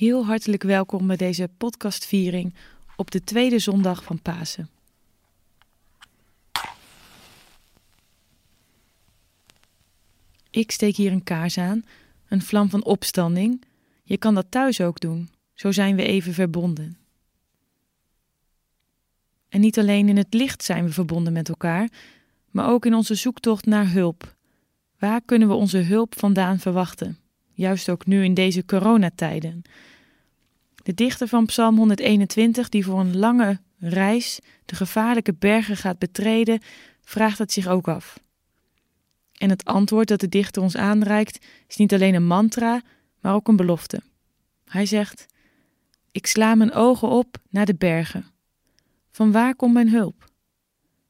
Heel hartelijk welkom bij deze podcastviering op de tweede zondag van Pasen. Ik steek hier een kaars aan, een vlam van opstanding. Je kan dat thuis ook doen, zo zijn we even verbonden. En niet alleen in het licht zijn we verbonden met elkaar, maar ook in onze zoektocht naar hulp. Waar kunnen we onze hulp vandaan verwachten? Juist ook nu in deze coronatijden. De dichter van Psalm 121, die voor een lange reis de gevaarlijke bergen gaat betreden, vraagt het zich ook af. En het antwoord dat de dichter ons aanreikt is niet alleen een mantra, maar ook een belofte. Hij zegt: Ik sla mijn ogen op naar de bergen. Van waar komt mijn hulp?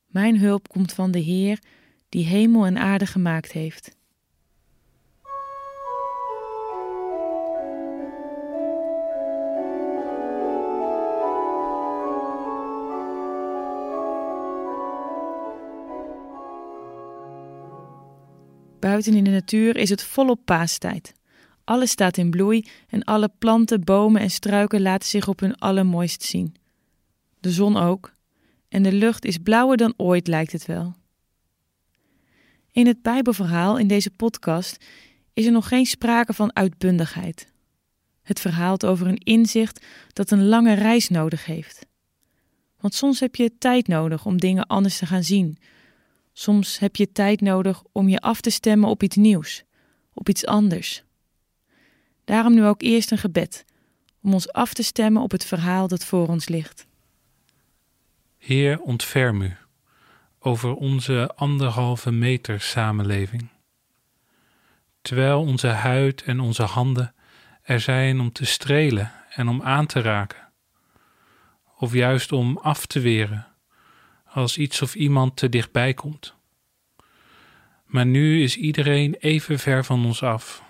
Mijn hulp komt van de Heer die hemel en aarde gemaakt heeft. Buiten in de natuur is het volop paastijd. Alles staat in bloei en alle planten, bomen en struiken laten zich op hun allermooist zien. De zon ook. En de lucht is blauwer dan ooit, lijkt het wel. In het Bijbelverhaal in deze podcast is er nog geen sprake van uitbundigheid. Het verhaalt over een inzicht dat een lange reis nodig heeft. Want soms heb je tijd nodig om dingen anders te gaan zien, Soms heb je tijd nodig om je af te stemmen op iets nieuws, op iets anders. Daarom nu ook eerst een gebed, om ons af te stemmen op het verhaal dat voor ons ligt. Heer, ontferm u over onze anderhalve meter samenleving. Terwijl onze huid en onze handen er zijn om te strelen en om aan te raken, of juist om af te weren als iets of iemand te dichtbij komt. Maar nu is iedereen even ver van ons af,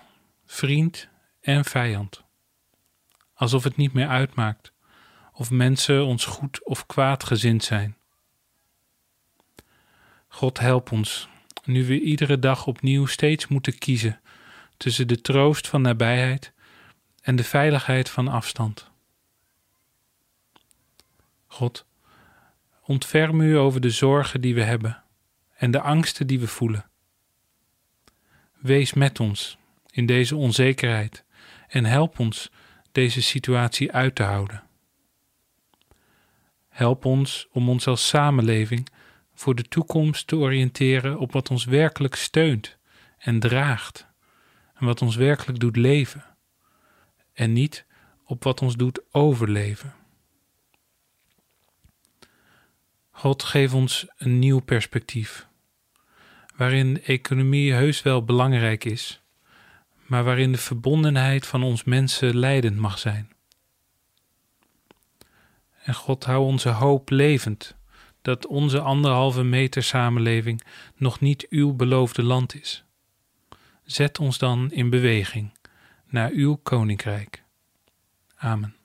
vriend en vijand. Alsof het niet meer uitmaakt of mensen ons goed of kwaad gezind zijn. God help ons, nu we iedere dag opnieuw steeds moeten kiezen tussen de troost van nabijheid en de veiligheid van afstand. God, Ontferm u over de zorgen die we hebben en de angsten die we voelen. Wees met ons in deze onzekerheid en help ons deze situatie uit te houden. Help ons om ons als samenleving voor de toekomst te oriënteren op wat ons werkelijk steunt en draagt en wat ons werkelijk doet leven en niet op wat ons doet overleven. God geeft ons een nieuw perspectief, waarin economie heus wel belangrijk is, maar waarin de verbondenheid van ons mensen leidend mag zijn. En God hou onze hoop levend dat onze anderhalve meter samenleving nog niet uw beloofde land is. Zet ons dan in beweging naar uw koninkrijk. Amen.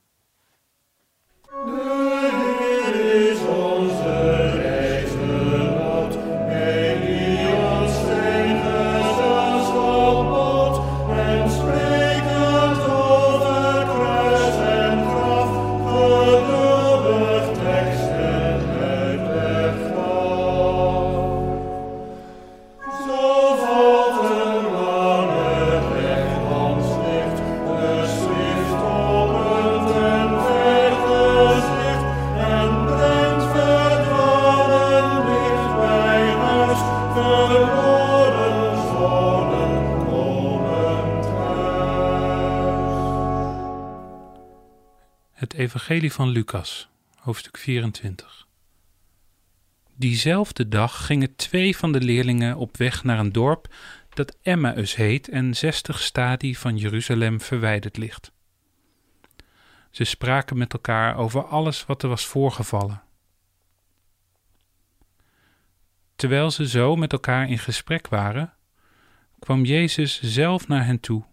Van Lucas, hoofdstuk 24. Diezelfde dag gingen twee van de leerlingen op weg naar een dorp dat Emmaus heet en zestig stadie van Jeruzalem verwijderd ligt. Ze spraken met elkaar over alles wat er was voorgevallen. Terwijl ze zo met elkaar in gesprek waren, kwam Jezus zelf naar hen toe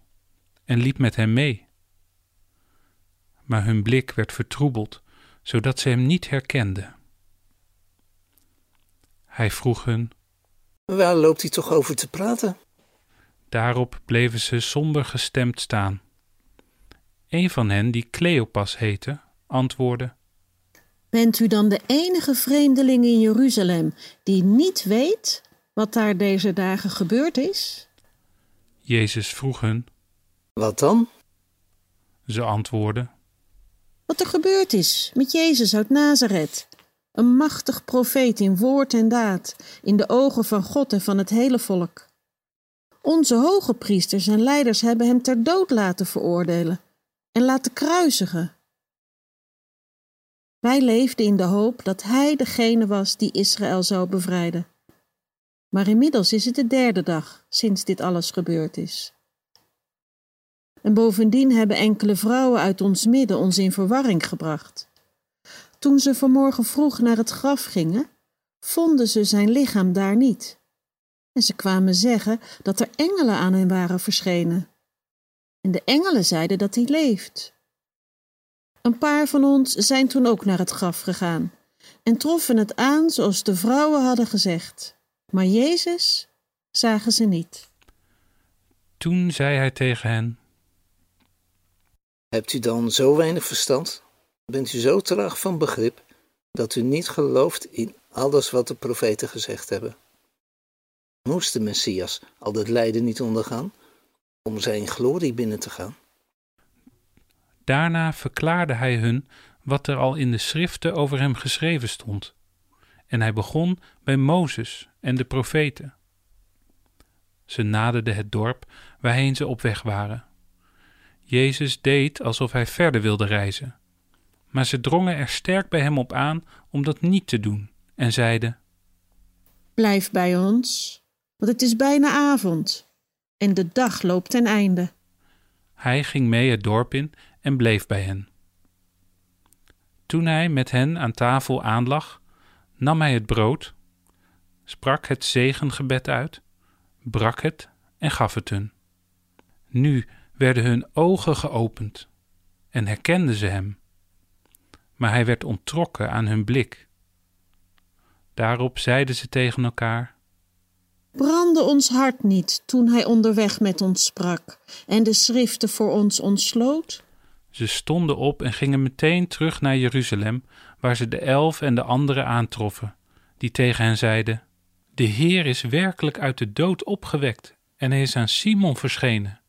en liep met hen mee maar hun blik werd vertroebeld, zodat ze hem niet herkenden. Hij vroeg hun: Waar loopt hij toch over te praten? Daarop bleven ze somber gestemd staan. Een van hen, die Cleopas heette, antwoordde: Bent u dan de enige vreemdeling in Jeruzalem die niet weet wat daar deze dagen gebeurd is? Jezus vroeg hun. Wat dan? Ze antwoordden: Wat er gebeurd is met Jezus uit Nazareth. Een machtig profeet in woord en daad, in de ogen van God en van het hele volk. Onze hoge priesters en leiders hebben hem ter dood laten veroordelen en laten kruisigen. Wij leefden in de hoop dat hij degene was die Israël zou bevrijden. Maar inmiddels is het de derde dag sinds dit alles gebeurd is. En bovendien hebben enkele vrouwen uit ons midden ons in verwarring gebracht. Toen ze vanmorgen vroeg naar het graf gingen, vonden ze zijn lichaam daar niet. En ze kwamen zeggen dat er engelen aan hem waren verschenen. En de engelen zeiden dat hij leeft. Een paar van ons zijn toen ook naar het graf gegaan en troffen het aan zoals de vrouwen hadden gezegd. Maar Jezus zagen ze niet. Toen zei hij tegen hen: Hebt u dan zo weinig verstand? Bent u zo traag van begrip dat u niet gelooft in alles wat de profeten gezegd hebben? Moest de Messias al dat lijden niet ondergaan om zijn glorie binnen te gaan? Daarna verklaarde hij hun wat er al in de schriften over hem geschreven stond. En hij begon bij Mozes en de profeten. Ze naderden het dorp waarheen ze op weg waren. Jezus deed alsof hij verder wilde reizen. Maar ze drongen er sterk bij hem op aan om dat niet te doen en zeiden: Blijf bij ons, want het is bijna avond en de dag loopt ten einde. Hij ging mee het dorp in en bleef bij hen. Toen hij met hen aan tafel aanlag, nam hij het brood, sprak het zegengebed uit, brak het en gaf het hun. Nu werden hun ogen geopend en herkenden ze hem. Maar hij werd onttrokken aan hun blik. Daarop zeiden ze tegen elkaar: Brandde ons hart niet toen hij onderweg met ons sprak en de schriften voor ons ontsloot? Ze stonden op en gingen meteen terug naar Jeruzalem, waar ze de elf en de anderen aantroffen, die tegen hen zeiden: De Heer is werkelijk uit de dood opgewekt en hij is aan Simon verschenen.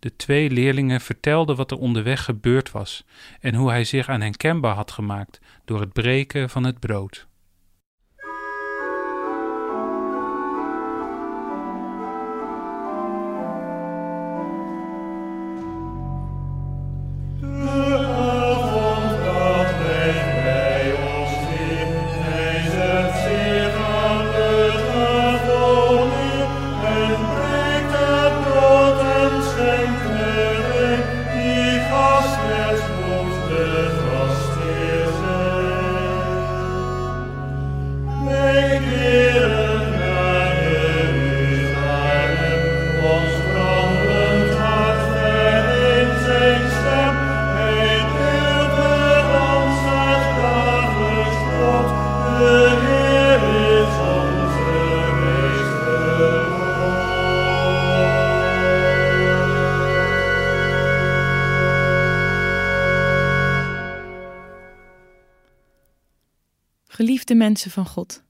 De twee leerlingen vertelden wat er onderweg gebeurd was en hoe hij zich aan hen kenbaar had gemaakt door het breken van het brood. Geliefde mensen van God.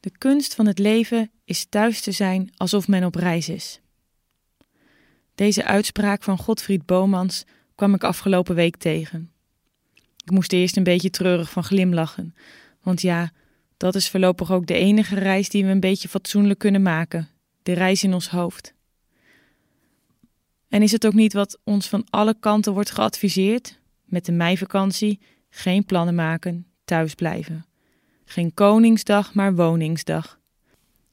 De kunst van het leven is thuis te zijn alsof men op reis is. Deze uitspraak van Godfried Bomans kwam ik afgelopen week tegen. Ik moest eerst een beetje treurig van glimlachen, want ja, dat is voorlopig ook de enige reis die we een beetje fatsoenlijk kunnen maken: de reis in ons hoofd. En is het ook niet wat ons van alle kanten wordt geadviseerd? Met de meivakantie geen plannen maken, thuis blijven. Geen Koningsdag, maar woningsdag.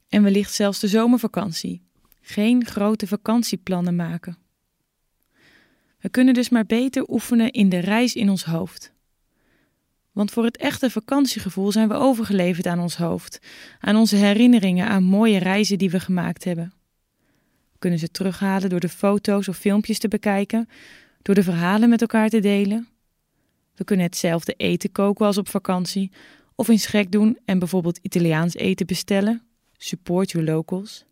En wellicht zelfs de zomervakantie. Geen grote vakantieplannen maken. We kunnen dus maar beter oefenen in de reis in ons hoofd. Want voor het echte vakantiegevoel zijn we overgeleverd aan ons hoofd, aan onze herinneringen aan mooie reizen die we gemaakt hebben. We kunnen ze terughalen door de foto's of filmpjes te bekijken, door de verhalen met elkaar te delen, we kunnen hetzelfde eten koken als op vakantie, of in schrik doen en bijvoorbeeld Italiaans eten bestellen. Support your locals.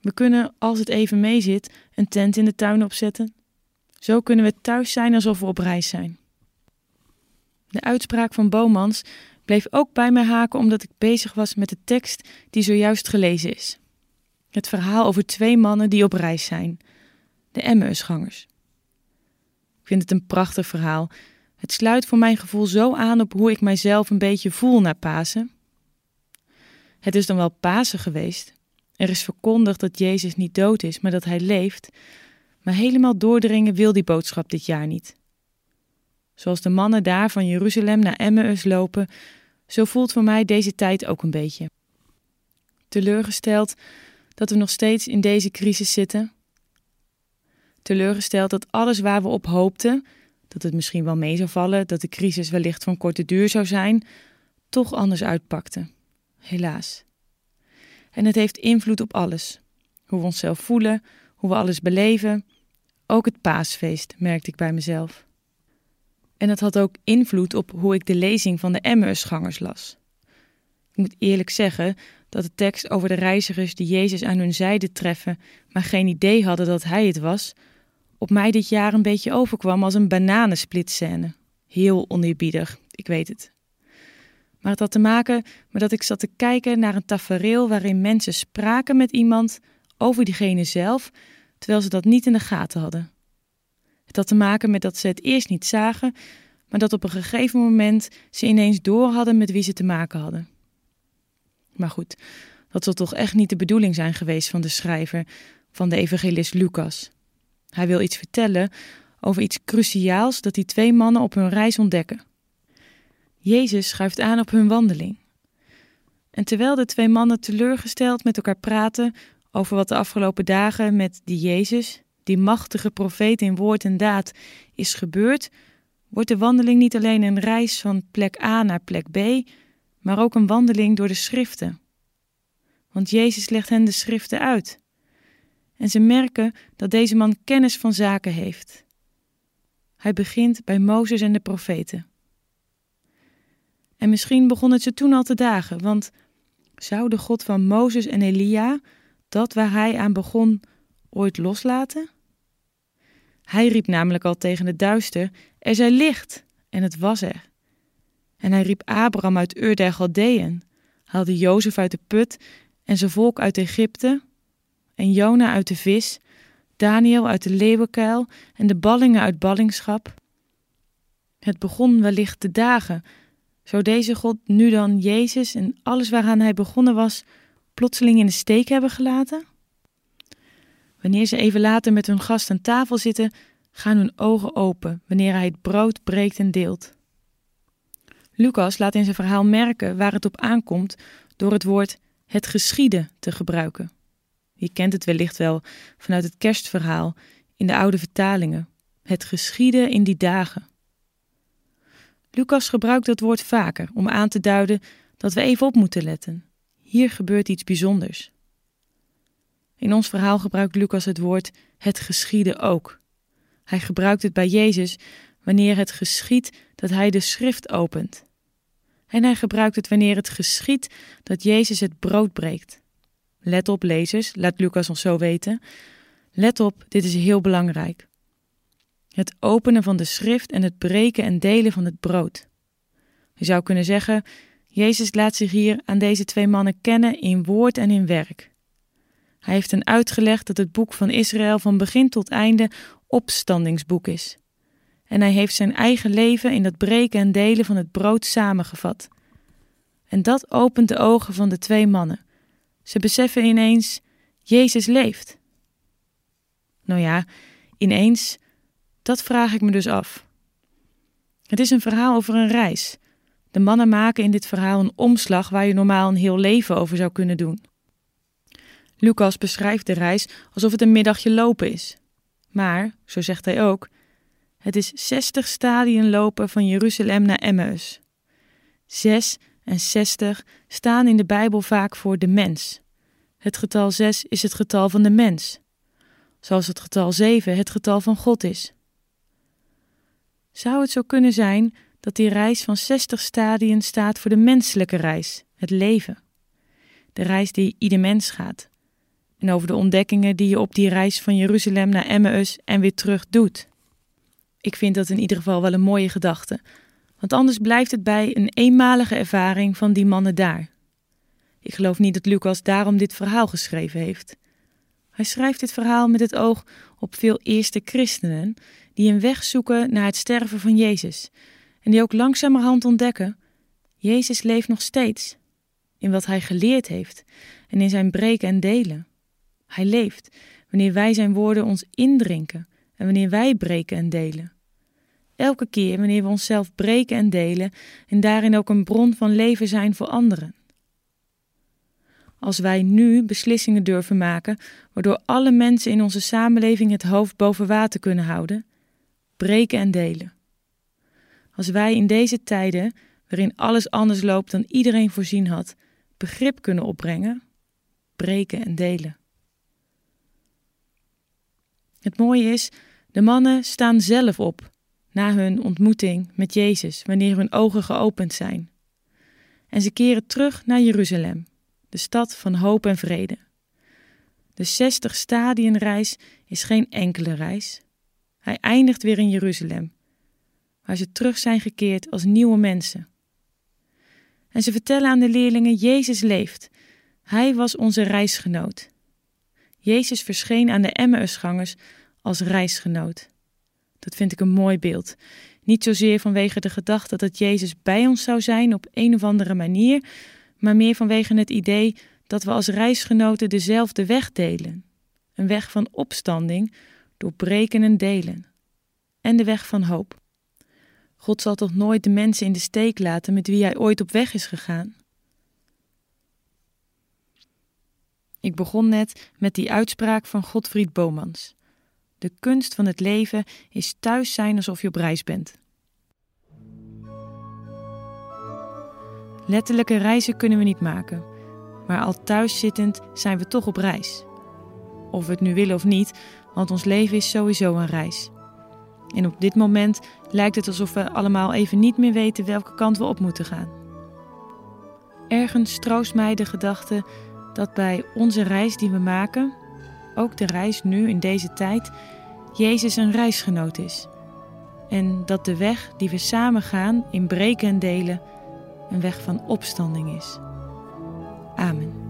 We kunnen, als het even meezit, een tent in de tuin opzetten. Zo kunnen we thuis zijn alsof we op reis zijn. De uitspraak van Bomans bleef ook bij mij haken omdat ik bezig was met de tekst die zojuist gelezen is. Het verhaal over twee mannen die op reis zijn, de Emmausgangers. Ik vind het een prachtig verhaal. Het sluit voor mijn gevoel zo aan op hoe ik mijzelf een beetje voel na Pasen. Het is dan wel Pasen geweest. Er is verkondigd dat Jezus niet dood is, maar dat hij leeft. Maar helemaal doordringen wil die boodschap dit jaar niet. Zoals de mannen daar van Jeruzalem naar Emmaus lopen, zo voelt voor mij deze tijd ook een beetje. Teleurgesteld dat we nog steeds in deze crisis zitten. Teleurgesteld dat alles waar we op hoopten, dat het misschien wel mee zou vallen, dat de crisis wellicht van korte duur zou zijn, toch anders uitpakte. Helaas. En het heeft invloed op alles. Hoe we onszelf voelen, hoe we alles beleven. Ook het paasfeest, merkte ik bij mezelf. En het had ook invloed op hoe ik de lezing van de Emmausgangers las. Ik moet eerlijk zeggen dat de tekst over de reizigers die Jezus aan hun zijde treffen, maar geen idee hadden dat hij het was, op mij dit jaar een beetje overkwam als een bananensplitscène. Heel oneerbiedig, ik weet het. Maar het had te maken met dat ik zat te kijken naar een tafereel waarin mensen spraken met iemand over diegene zelf, terwijl ze dat niet in de gaten hadden. Het had te maken met dat ze het eerst niet zagen, maar dat op een gegeven moment ze ineens door hadden met wie ze te maken hadden. Maar goed, dat zal toch echt niet de bedoeling zijn geweest van de schrijver van de evangelist Lucas. Hij wil iets vertellen over iets cruciaals dat die twee mannen op hun reis ontdekken. Jezus schuift aan op hun wandeling. En terwijl de twee mannen teleurgesteld met elkaar praten over wat de afgelopen dagen met die Jezus, die machtige profeet in woord en daad, is gebeurd, wordt de wandeling niet alleen een reis van plek A naar plek B, maar ook een wandeling door de schriften. Want Jezus legt hen de schriften uit. En ze merken dat deze man kennis van zaken heeft. Hij begint bij Mozes en de profeten. En misschien begon het ze toen al te dagen, want zou de God van Mozes en Elia dat waar hij aan begon ooit loslaten? Hij riep namelijk al tegen het duister: Er zij licht, en het was er. En hij riep Abraham uit Ur der Galdeën, haalde Jozef uit de put en zijn volk uit Egypte, en Jona uit de vis, Daniel uit de leeuwenkuil en de ballingen uit ballingschap. Het begon wellicht te dagen zou deze God nu dan Jezus en alles waaraan hij begonnen was, plotseling in de steek hebben gelaten? Wanneer ze even later met hun gast aan tafel zitten, gaan hun ogen open wanneer hij het brood breekt en deelt. Lucas laat in zijn verhaal merken waar het op aankomt door het woord het geschieden te gebruiken. Je kent het wellicht wel vanuit het kerstverhaal in de oude vertalingen. Het geschieden in die dagen. Lucas gebruikt dat woord vaker om aan te duiden dat we even op moeten letten. Hier gebeurt iets bijzonders. In ons verhaal gebruikt Lucas het woord het geschieden ook. Hij gebruikt het bij Jezus wanneer het geschiet dat hij de schrift opent. En hij gebruikt het wanneer het geschiet dat Jezus het brood breekt. Let op, lezers, laat Lucas ons zo weten. Let op, dit is heel belangrijk het openen van de schrift en het breken en delen van het brood. Je zou kunnen zeggen: Jezus laat zich hier aan deze twee mannen kennen in woord en in werk. Hij heeft hen uitgelegd dat het boek van Israël van begin tot einde opstandingsboek is. En hij heeft zijn eigen leven in dat breken en delen van het brood samengevat. En dat opent de ogen van de twee mannen. Ze beseffen ineens: Jezus leeft. Nou ja, ineens dat vraag ik me dus af. Het is een verhaal over een reis. De mannen maken in dit verhaal een omslag waar je normaal een heel leven over zou kunnen doen. Lucas beschrijft de reis alsof het een middagje lopen is. Maar, zo zegt hij ook, het is 60 stadien lopen van Jeruzalem naar Emmaus. Zes en zestig staan in de Bijbel vaak voor de mens. Het getal zes is het getal van de mens, zoals het getal zeven het getal van God is. Zou het zo kunnen zijn dat die reis van 60 stadien staat voor de menselijke reis, het leven? De reis die ieder mens gaat. en over de ontdekkingen die je op die reis van Jeruzalem naar Emmaus en weer terug doet. Ik vind dat in ieder geval wel een mooie gedachte, want anders blijft het bij een eenmalige ervaring van die mannen daar. Ik geloof niet dat Lucas daarom dit verhaal geschreven heeft. Hij schrijft dit verhaal met het oog op veel eerste christenen die een weg zoeken naar het sterven van Jezus en die ook langzamerhand ontdekken: Jezus leeft nog steeds in wat hij geleerd heeft en in zijn breken en delen. Hij leeft wanneer wij zijn woorden ons indrinken en wanneer wij breken en delen. Elke keer wanneer we onszelf breken en delen en daarin ook een bron van leven zijn voor anderen. Als wij nu beslissingen durven maken waardoor alle mensen in onze samenleving het hoofd boven water kunnen houden, breken en delen. Als wij in deze tijden, waarin alles anders loopt dan iedereen voorzien had, begrip kunnen opbrengen, breken en delen. Het mooie is, de mannen staan zelf op na hun ontmoeting met Jezus, wanneer hun ogen geopend zijn. En ze keren terug naar Jeruzalem, de stad van hoop en vrede. De 60 stadienreis is geen enkele reis. Hij eindigt weer in Jeruzalem, waar ze terug zijn gekeerd als nieuwe mensen. En ze vertellen aan de leerlingen: Jezus leeft. Hij was onze reisgenoot. Jezus verscheen aan de Emmausgangers als reisgenoot. Dat vind ik een mooi beeld. Niet zozeer vanwege de gedachte dat Jezus bij ons zou zijn op een of andere manier, maar meer vanwege het idee dat we als reisgenoten dezelfde weg delen. Een weg van opstanding, doorbreken en delen. En de weg van hoop. God zal toch nooit de mensen in de steek laten met wie hij ooit op weg is gegaan? Ik begon net met die uitspraak van Godfried Bomans. De kunst van het leven is thuis zijn alsof je op reis bent. Letterlijke reizen kunnen we niet maken, maar al thuis zittend zijn we toch op reis. Of we het nu willen of niet, want ons leven is sowieso een reis. En op dit moment lijkt het alsof we allemaal even niet meer weten welke kant we op moeten gaan. Ergens troost mij de gedachte dat bij onze reis die we maken, ook de reis nu in deze tijd, Jezus een reisgenoot is. En dat de weg die we samen gaan in breken en delen een weg van opstanding is. Amen.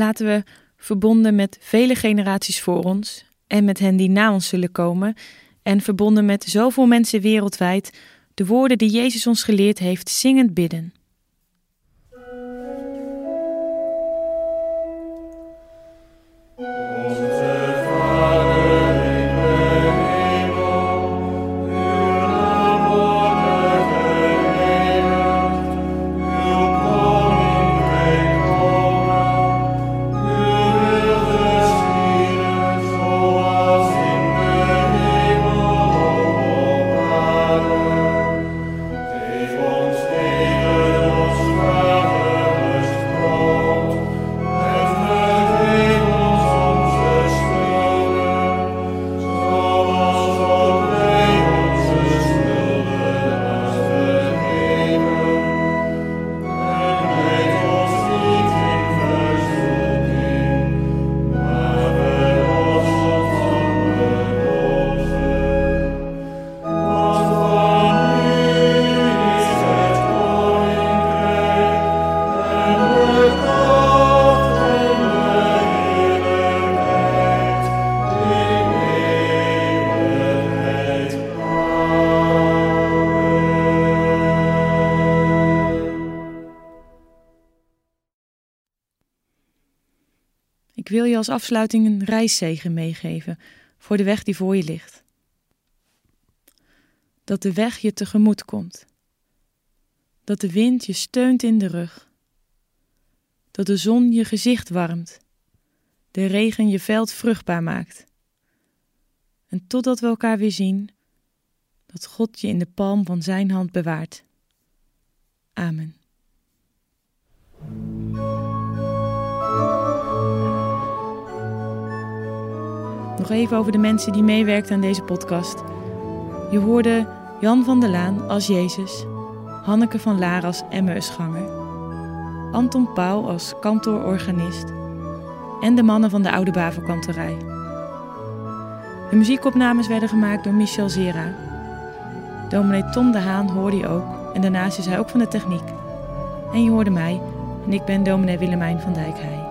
Laten we, verbonden met vele generaties voor ons en met hen die na ons zullen komen, en verbonden met zoveel mensen wereldwijd, de woorden die Jezus ons geleerd heeft, zingend bidden. Wil je als afsluiting een reiszegen meegeven voor de weg die voor je ligt. Dat de weg je tegemoet komt. Dat de wind je steunt in de rug. Dat de zon je gezicht warmt. De regen je veld vruchtbaar maakt. En totdat we elkaar weer zien, dat God je in de palm van Zijn hand bewaart. Amen. Nog even over de mensen die meewerkten aan deze podcast. Je hoorde Jan van der Laan als Jezus, Hanneke van Laar als Emmausganger, Anton Pauw als kantoororganist en de mannen van de Oude Bavelkanterij. De muziekopnames werden gemaakt door Michel Zera. Dominee Tom de Haan hoorde je ook en daarnaast is hij ook van de techniek. En je hoorde mij en ik ben dominee Willemijn van Dijkheij.